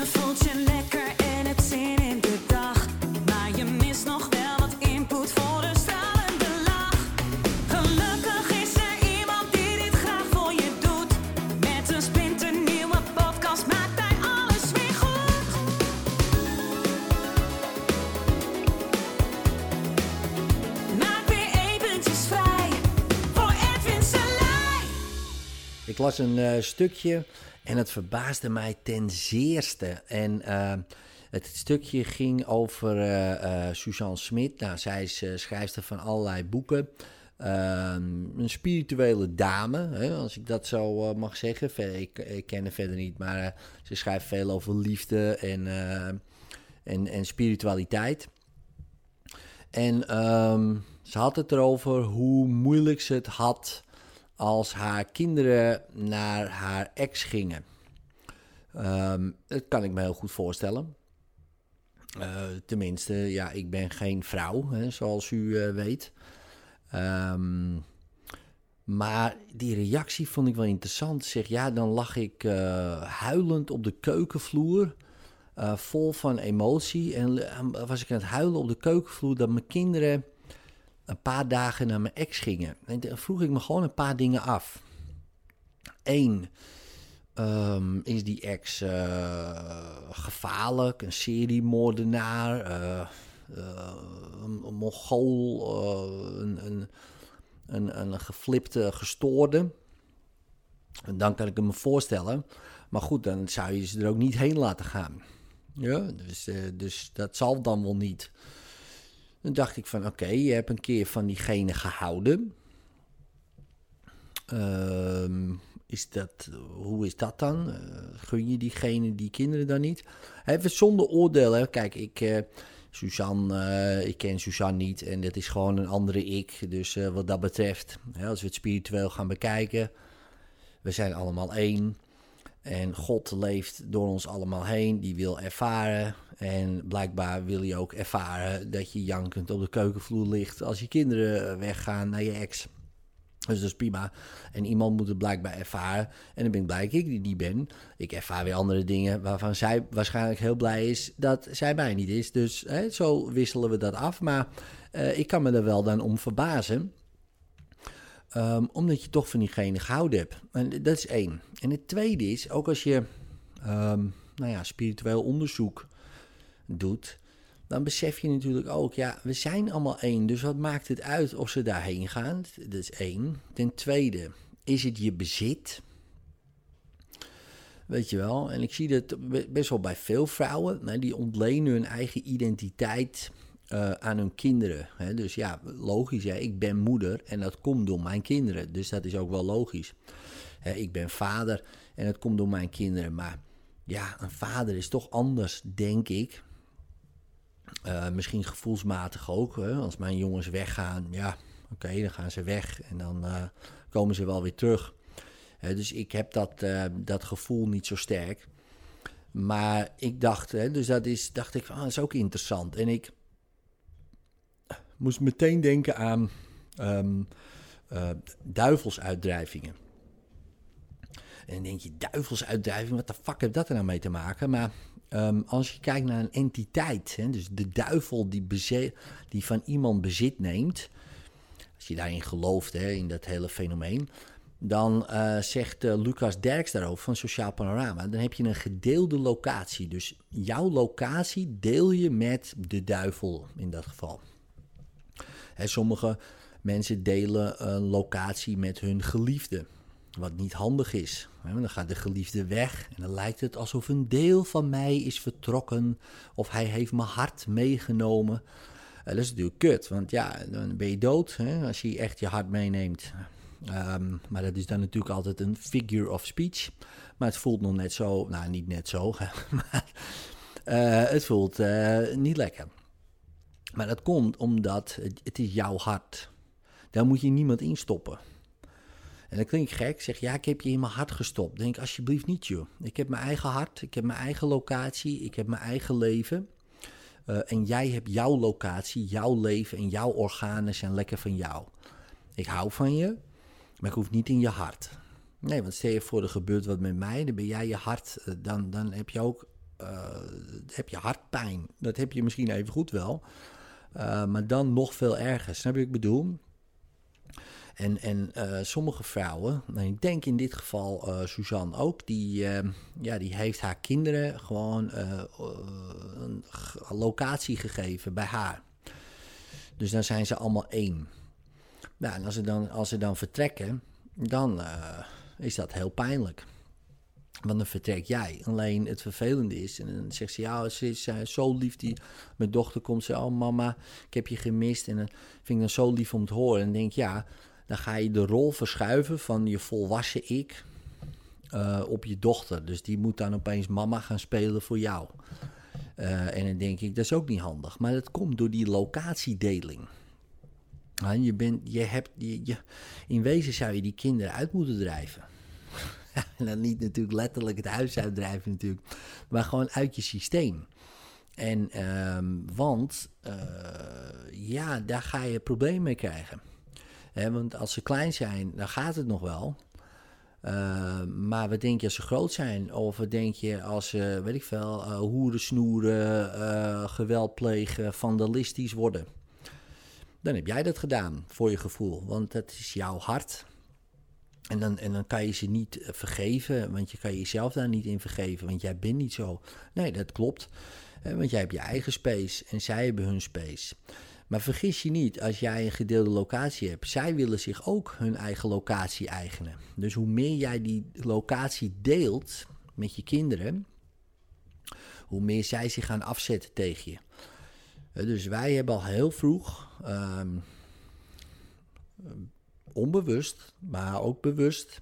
Je voelt Ik las een eh, stukje en het verbaasde mij ten zeerste. En eh, het stukje ging over eh, Suzanne Smit. Nou, zij is schrijfster van allerlei boeken. Ehm, een spirituele dame, hè, als ik dat zo mag zeggen. Ik, ken haar verder niet, maar ze schrijft veel over liefde en, en, en spiritualiteit. En ehm, ze had het erover hoe moeilijk ze het had als haar kinderen naar haar ex gingen. Ehm, dat kan ik me heel goed voorstellen. Eh, tenminste, ja, ik ben geen vrouw, hè, zoals u eh, weet. Ehm, maar die reactie vond ik wel interessant. Zeg, ja, dan lag ik eh, huilend op de keukenvloer, vol van emotie. En was ik aan het huilen op de keukenvloer dat mijn kinderen een paar dagen naar mijn ex gingen. Vroeg ik me gewoon een paar dingen af. Eén, ehm, is die ex eh, gevaarlijk, een seriemoordenaar, eh, een, mongool, een, een, een, een geflipte gestoorde? En dan kan ik me voorstellen. Maar goed, dan zou je ze er ook niet heen laten gaan. Ja, dus, dus dat zal dan wel niet. Dan dacht ik van, oké, je hebt een keer van diegene gehouden. Ehm, is dat, hoe is dat dan? Eh, gun je diegene die kinderen dan niet? Even zonder oordeel, hè. Kijk, ik, eh, Suzanne, eh, ik ken Suzanne niet en dat is gewoon een andere ik. Dus wat dat betreft, hè, als we het spiritueel gaan bekijken, we zijn allemaal één. En God leeft door ons allemaal heen, die wil ervaren. En blijkbaar wil je ook ervaren dat je jankend op de keukenvloer ligt als je kinderen weggaan naar je ex. Dus dat is prima. En iemand moet het blijkbaar ervaren. En dan ben ik blij dat ik die, die ben. Ik ervaar weer andere dingen waarvan zij waarschijnlijk heel blij is dat zij mij niet is. Dus hè, zo wisselen we dat af. Maar eh, ik kan me er wel dan om verbazen. Ehm, omdat je toch van diegene gehouden hebt. En dat is één. En het tweede is, ook als je ehm, nou ja, spiritueel onderzoek doet, dan besef je natuurlijk ook, ja, we zijn allemaal één. Dus wat maakt het uit of ze daarheen gaan? Dat is één. Ten tweede, is het je bezit? Weet je wel, en ik zie dat be- best wel bij veel vrouwen. Nou, die ontlenen hun eigen identiteit eh, aan hun kinderen. Hè? Dus ja, logisch, hè? ik ben moeder en dat komt door mijn kinderen. Dus dat is ook wel logisch. Hè, ik ben vader en dat komt door mijn kinderen. Maar ja, een vader is toch anders, denk ik. Eh, misschien gevoelsmatig ook. Hè? Als mijn jongens weggaan, ja, oké, dan gaan ze weg en dan eh, komen ze wel weer terug. Dus ik heb dat, dat gevoel niet zo sterk. Maar ik dacht, hè, dus dat is, dacht ik, van, ah, dat is ook interessant. En ik moest meteen denken aan eh, duivelsuitdrijvingen. En dan denk je, duivelsuitdrijving, wat de fuck heeft dat er nou mee te maken? Maar ehm, als je kijkt naar een entiteit, hè, dus de duivel die, die van iemand bezit neemt, als je daarin gelooft, hè, in dat hele fenomeen, dan eh, zegt eh, Lucas Derks daarover van Sociaal Panorama, dan heb je een gedeelde locatie. Dus jouw locatie deel je met de duivel in dat geval. Hè, sommige mensen delen een locatie met hun geliefde. Wat niet handig is. Dan gaat de geliefde weg en dan lijkt het alsof een deel van mij is vertrokken. Of hij heeft mijn hart meegenomen. Eh, dat is natuurlijk kut, want ja, dan ben je dood hè, als je echt je hart meeneemt. Ehm, maar dat is dan natuurlijk altijd een figure of speech. Maar het voelt nog net zo, nou niet net zo, maar eh, het voelt eh, niet lekker. Maar dat komt omdat het, is jouw hart. Daar moet je niemand in stoppen. En dat klinkt gek. Zeg, ja, ik heb je in mijn hart gestopt. Denk alsjeblieft niet, joh. Ik heb mijn eigen hart. Ik heb mijn eigen locatie. Ik heb mijn eigen leven. Eh, en jij hebt jouw locatie, jouw leven en jouw organen zijn lekker van jou. Ik hou van je, maar ik hoef niet in je hart. Nee, want stel je voor er gebeurt wat met mij, dan ben jij je hart, eh, dan, dan heb je ook eh, heb je hartpijn. Dat heb je misschien even goed wel. Eh, maar dan nog veel erger. Snap je wat ik bedoel? En, en eh, sommige vrouwen, nou, ik denk in dit geval uh, Suzanne ook, die, ja, die heeft haar kinderen gewoon een locatie gegeven bij haar. Dus dan zijn ze allemaal één. Nou, en als ze dan, als ze dan vertrekken, dan is dat heel pijnlijk. Want dan vertrek jij. Alleen het vervelende is, en dan zegt ze, ja, ze is uh, zo lief. Die, mijn dochter komt ze, oh mama, ik heb je gemist. En dan vind ik dan zo lief om te horen. En denk ja, dan ga je de rol verschuiven van je volwassen ik uh, op je dochter. Dus die moet dan opeens mama gaan spelen voor jou. Uh, en dan denk ik, dat is ook niet handig. Maar dat komt door die locatiedeling. je bent, je hebt, je, in wezen zou je die kinderen uit moeten drijven. en dan niet natuurlijk letterlijk het huis uitdrijven natuurlijk, maar gewoon uit je systeem. En um, want uh, ja, daar ga je problemen mee krijgen. Want als ze klein zijn, dan gaat het nog wel. Uh, maar wat denk je als ze groot zijn? Of wat denk je als ze, weet ik veel, uh, hoeren snoeren, geweld plegen, vandalistisch worden? Dan heb jij dat gedaan voor je gevoel, want dat is jouw hart. En dan, en dan kan je ze niet eh, vergeven, want je kan jezelf daar niet in vergeven, want jij bent niet zo. Nee, dat klopt. Want jij hebt je eigen space en zij hebben hun space. Maar vergis je niet, als jij een gedeelde locatie hebt, zij willen zich ook hun eigen locatie eigenen. Dus hoe meer jij die locatie deelt met je kinderen, hoe meer zij zich gaan afzetten tegen je. Dus wij hebben al heel vroeg. Um, onbewust, maar ook bewust,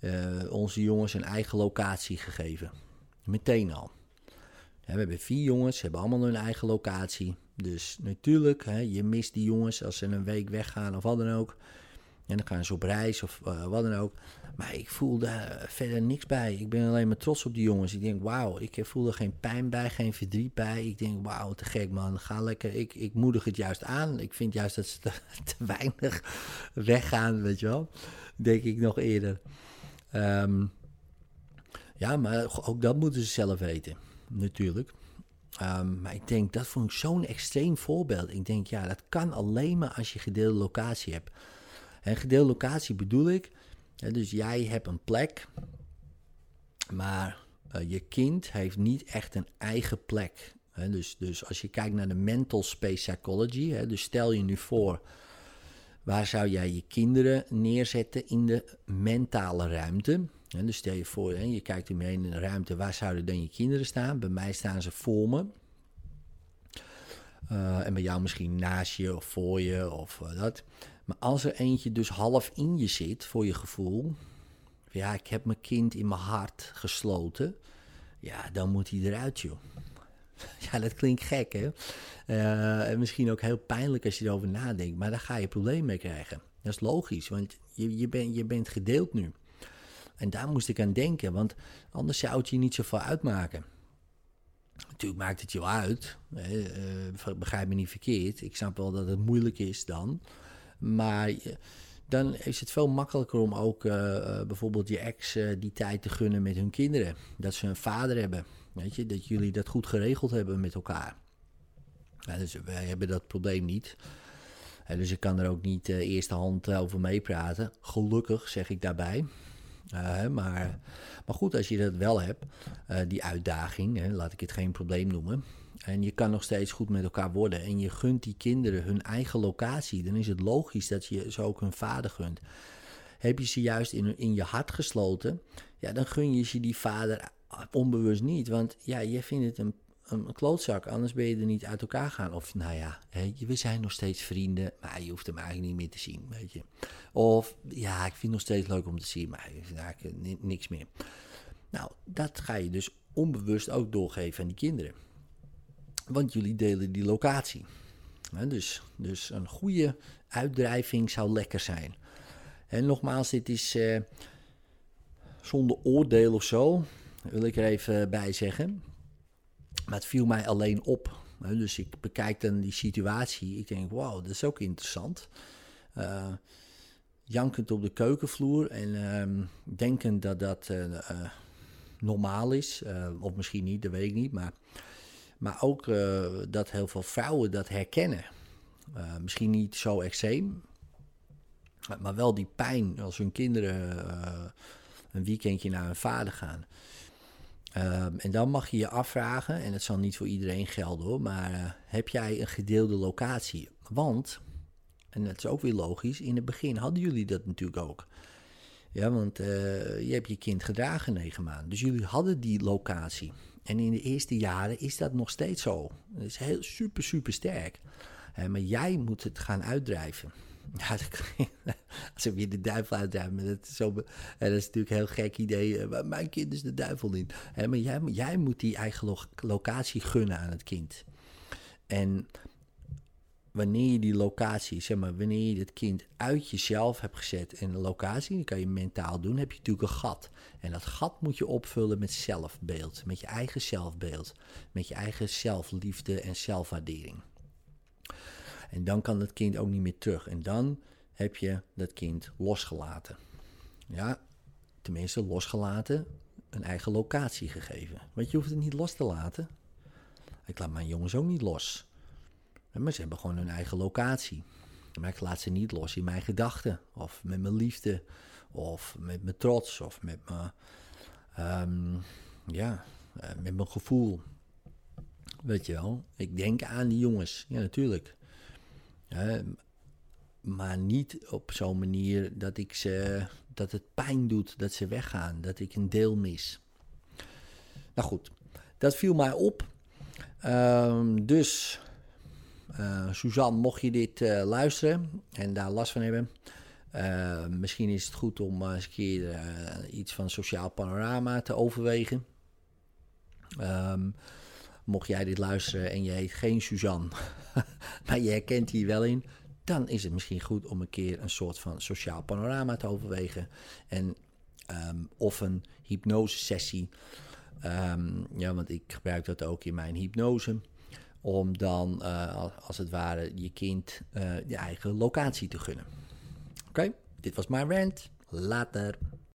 uh, onze jongens een eigen locatie gegeven. Meteen al. we hebben vier jongens, ze hebben allemaal hun eigen locatie. Dus natuurlijk, hè, je mist die jongens als ze een week weggaan of wat dan ook. En dan gaan ze op reis of uh, wat dan ook. Maar ik voel daar verder niks bij. Ik ben alleen maar trots op die jongens. Ik denk, wauw, ik voel er geen pijn bij, geen verdriet bij. Ik denk, wauw, te gek man, ga lekker. Ik, ik moedig het juist aan. Ik vind juist dat ze te, weinig weggaan, weet je wel. Denk ik nog eerder. Um, ja, maar ook dat moeten ze zelf weten, natuurlijk. Um, maar ik denk, dat vond ik zo'n extreem voorbeeld. Ik denk, ja, dat kan alleen maar als je gedeelde locatie hebt. En gedeelde locatie bedoel ik, dus jij hebt een plek, maar uh, je kind heeft niet echt een eigen plek. dus, dus als je kijkt naar de mental space psychology, dus stel je nu voor, waar zou jij je kinderen neerzetten in de mentale ruimte? dus stel je voor, je kijkt ermee in een ruimte, waar zouden dan je kinderen staan? Bij mij staan ze voor me. Uh, en bij jou misschien naast je of voor je of uh, dat. Als er eentje dus half in je zit, voor je gevoel, ja, ik heb mijn kind in mijn hart gesloten, ja, dan moet hij eruit, joh. Ja, dat klinkt gek, hè? Uh, en misschien ook heel pijnlijk als je erover nadenkt, maar daar ga je problemen mee krijgen. Dat is logisch, want je, je, ben, je bent gedeeld nu. En daar moest ik aan denken, want anders zou het je niet zoveel uitmaken. Natuurlijk maakt het je uit, hè, uh, begrijp me niet verkeerd. Ik snap wel dat het moeilijk is dan. Maar dan is het veel makkelijker om ook uh, bijvoorbeeld je ex die tijd te gunnen met hun kinderen. Dat ze een vader hebben. Weet je, dat jullie dat goed geregeld hebben met elkaar. Dus wij hebben dat probleem niet. Dus ik kan er ook niet uh, eerste hand over meepraten. Gelukkig zeg ik daarbij. maar, maar goed, als je dat wel hebt, die uitdaging, hè, laat ik het geen probleem noemen. En je kan nog steeds goed met elkaar worden. En je gunt die kinderen hun eigen locatie. Dan is het logisch dat je ze ook hun vader gunt. Heb je ze juist in, in je hart gesloten, ja, dan gun je ze die vader onbewust niet. Want ja, je vindt het een, een klootzak, anders ben je er niet uit elkaar gaan. Of nou ja, we zijn nog steeds vrienden, maar je hoeft hem eigenlijk niet meer te zien, weet je. Of ja, ik vind het nog steeds leuk om te zien, maar eigenlijk niks meer. Nou, dat ga je dus onbewust ook doorgeven aan die kinderen. Want jullie delen die locatie. dus, dus een goede uitdrijving zou lekker zijn. En nogmaals, dit is uh, zonder oordeel of zo, wil ik er even bij zeggen. Maar het viel mij alleen op. dus ik bekijk dan die situatie. Ik denk, wauw, dat is ook interessant. Uh, jankend op de keukenvloer en uh, denkend dat dat uh, normaal is. Eh, of misschien niet, dat weet ik niet. Maar, maar ook eh, dat heel veel vrouwen dat herkennen. Eh, misschien niet zo extreem, maar wel die pijn als hun kinderen een weekendje naar hun vader gaan. Ehm, en dan mag je je afvragen, en het zal niet voor iedereen gelden hoor, maar heb jij een gedeelde locatie? Want, en dat is ook weer logisch, in het begin hadden jullie dat natuurlijk ook. Ja, want je hebt je kind gedragen negen maanden. Dus jullie hadden die locatie. En in de eerste jaren is dat nog steeds zo. Dat is heel super, super sterk. maar jij moet het gaan uitdrijven. Ja, als ik weer de duivel uitdrijven, dat is, dat is natuurlijk een heel gek idee. Mijn kind is de duivel niet. maar jij, jij moet die eigen locatie gunnen aan het kind. En wanneer je die locatie, zeg maar, wanneer je het kind uit jezelf hebt gezet in een locatie, die kan je mentaal doen, heb je natuurlijk een gat. En dat gat moet je opvullen met zelfbeeld, met je eigen zelfbeeld, met je eigen zelfliefde en zelfwaardering. En dan kan het kind ook niet meer terug. En dan heb je dat kind losgelaten. Ja, tenminste losgelaten, een eigen locatie gegeven. Want je hoeft het niet los te laten. Ik laat mijn jongens ook niet los. Maar ze hebben gewoon hun eigen locatie. Maar ik laat ze niet los in mijn gedachten. Of met mijn liefde. Of met mijn trots. Of met mijn, ehm, ja, eh, met mijn gevoel. Weet je wel. Ik denk aan die jongens. Ja, natuurlijk. maar niet op zo'n manier dat ik ze. dat het pijn doet dat ze weggaan. Dat ik een deel mis. Nou goed, dat viel mij op. Um, dus uh, Suzanne, mocht je dit uh, luisteren en daar last van hebben, uh, misschien is het goed om eens een keer iets van sociaal panorama te overwegen. Um, mocht jij dit luisteren en je heet geen Suzanne, maar je herkent hier wel in, dan is het misschien goed om een keer een soort van sociaal panorama te overwegen. En, um, of een hypnosesessie. Um, ja, want ik gebruik dat ook in mijn hypnose om dan uh, als het ware je kind uh, je eigen locatie te gunnen. Oké, dit was mijn rant. Later.